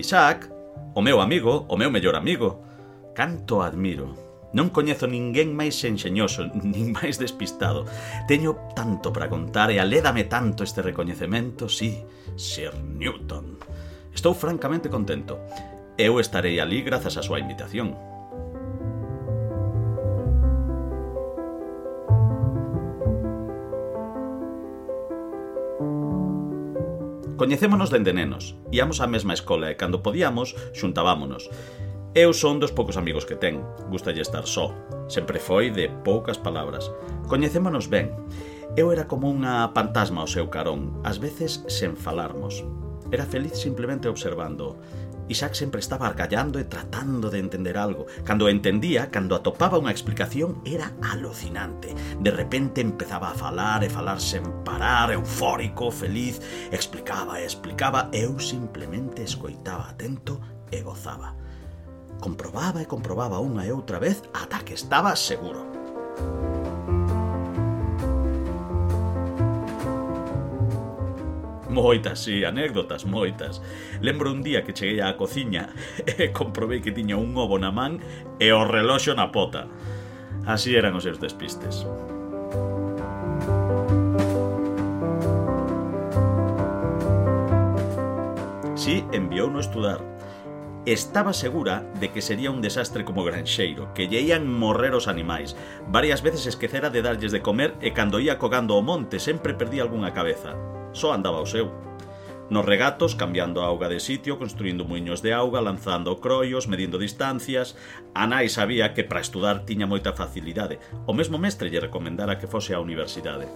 Isaac, o meu amigo, o meu mellor amigo. Canto admiro. Non coñezo ninguén máis enxeñoso, nin máis despistado. Teño tanto para contar e alédame tanto este recoñecemento, si, sí, Sir Newton. Estou francamente contento. Eu estarei ali grazas á súa invitación. Coñecémonos dende nenos. íamos á mesma escola e cando podíamos, xuntábamonos. Eu son dos poucos amigos que ten. Gustalle estar só. Sempre foi de poucas palabras. Coñecémonos ben. Eu era como unha fantasma ao seu carón, ás veces sen falarmos. Era feliz simplemente observando. Isaac sempre estaba argallando e tratando de entender algo. Cando entendía, cando atopaba unha explicación, era alucinante. De repente empezaba a falar e falar sen parar, eufórico, feliz, explicaba e explicaba, eu simplemente escoitaba atento e gozaba. Comprobaba e comprobaba unha e outra vez ata que estaba seguro. Moitas, sí, anécdotas, moitas. Lembro un día que cheguei á cociña e comprobei que tiña un ovo na man e o reloxo na pota. Así eran os seus despistes. Si sí, enviou no estudar. Estaba segura de que sería un desastre como granxeiro, que lle ían morrer os animais. Varias veces esquecera de darlles de comer e cando ia cogando o monte sempre perdía algunha cabeza só andaba o seu. Nos regatos, cambiando a auga de sitio, construindo muiños de auga, lanzando croios, medindo distancias... A nai sabía que para estudar tiña moita facilidade. O mesmo mestre lle recomendara que fose á universidade.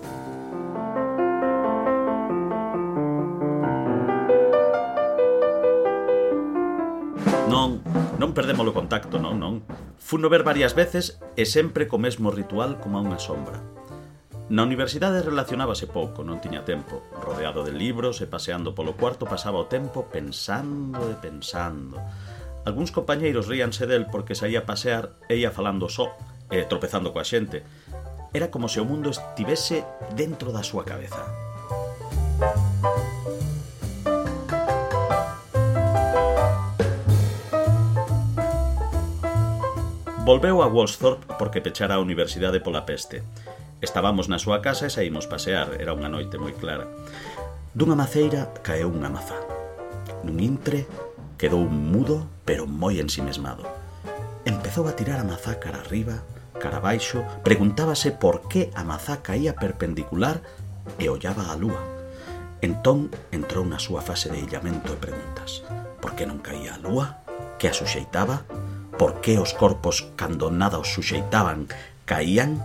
Non, non perdemos o contacto, non, non. Funo ver varias veces e sempre co mesmo ritual como a unha sombra. Na universidade relacionábase pouco, non tiña tempo. Rodeado de libros e paseando polo cuarto pasaba o tempo pensando e pensando. Algúns compañeiros ríanse del porque saía a pasear e ia falando só, e tropezando coa xente. Era como se o mundo estivese dentro da súa cabeza. Volveu a Wollsthorpe porque pechara a universidade pola peste. Estábamos na súa casa e saímos pasear, era unha noite moi clara. Dunha maceira caeu unha mazá. Nun intre quedou mudo, pero moi ensimesmado. Empezou a tirar a mazá cara arriba, cara abaixo, preguntábase por que a mazá caía perpendicular e ollaba a lúa. Entón entrou na súa fase de illamento e preguntas. Por que non caía a lúa? Que a suxeitaba? Por que os corpos, cando nada os suxeitaban, caían?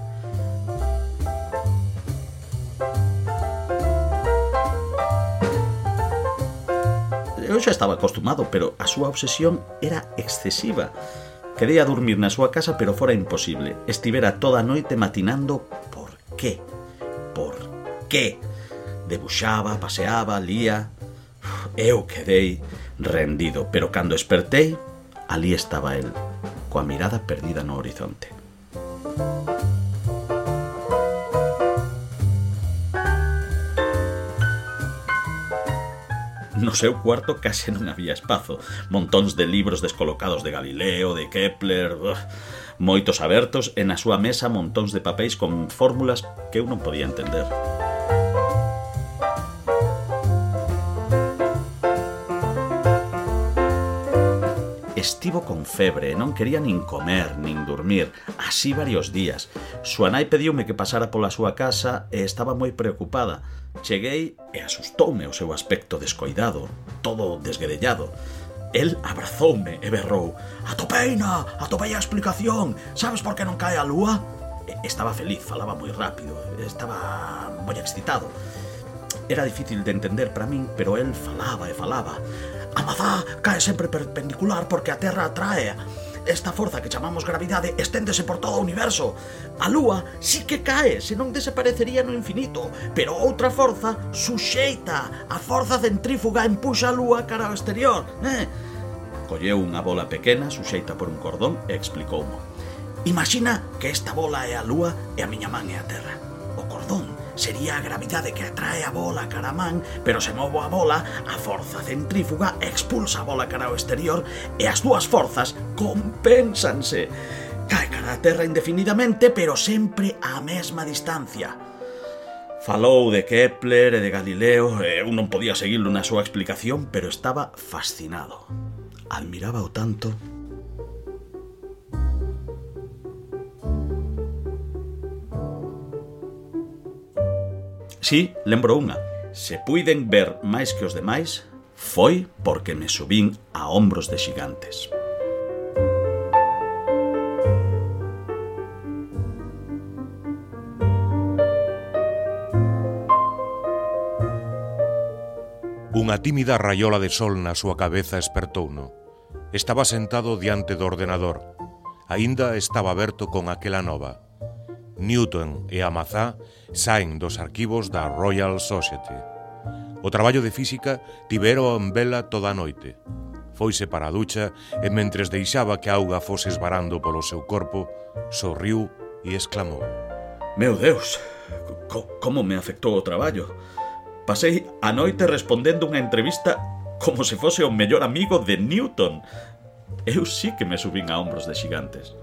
eu xa estaba acostumado, pero a súa obsesión era excesiva. Quería dormir na súa casa, pero fora imposible. Estivera toda a noite matinando por qué. Por qué. Debuxaba, paseaba, lía. Eu quedei rendido, pero cando espertei, alí estaba el, coa mirada perdida no horizonte. No seu cuarto case non había espazo. Montóns de libros descolocados de Galileo, de Kepler... Uf, moitos abertos e na súa mesa montóns de papéis con fórmulas que eu non podía entender. Estivo con febre e non quería nin comer, nin dormir, así varios días. Súa nai pediume que pasara pola súa casa e estaba moi preocupada. Cheguei e asustoume o seu aspecto descoidado, todo desguedellado. El abrazoume e berrou Atopeina, atopei a explicación Sabes por que non cae a lúa? Estaba feliz, falaba moi rápido Estaba moi excitado Era difícil de entender para min, pero el falaba e falaba. A mazá cae sempre perpendicular porque a Terra atrae. Esta forza que chamamos gravidade esténdese por todo o universo. A Lúa sí que cae, senón desaparecería no infinito, pero outra forza suxeita. A forza centrífuga empuxa a Lúa cara ao exterior. Eh? Colleu unha bola pequena suxeita por un cordón e explicoumo. Imagina que esta bola é a Lúa e a miña man é a Terra sería a gravidade que atrae a bola cara a man, pero se movo a bola, a forza centrífuga expulsa a bola cara ao exterior e as dúas forzas compénsanse. Cae cara a terra indefinidamente, pero sempre á mesma distancia. Falou de Kepler e de Galileo, eu non podía seguirlo na súa explicación, pero estaba fascinado. Admirábao tanto Si, lembro unha. Se puiden ver máis que os demais, foi porque me subín a hombros de xigantes. Unha tímida raiola de sol na súa cabeza espertouno. Estaba sentado diante do ordenador. Aínda estaba aberto con aquela nova. Newton e a mazá saen dos arquivos da Royal Society. O traballo de física tibero en vela toda a noite. Foise para a ducha e mentres deixaba que a auga fose esbarando polo seu corpo, sorriu e exclamou. Meu Deus, co como me afectou o traballo. Pasei a noite respondendo unha entrevista como se fose o mellor amigo de Newton. Eu sí que me subín a hombros de xigantes.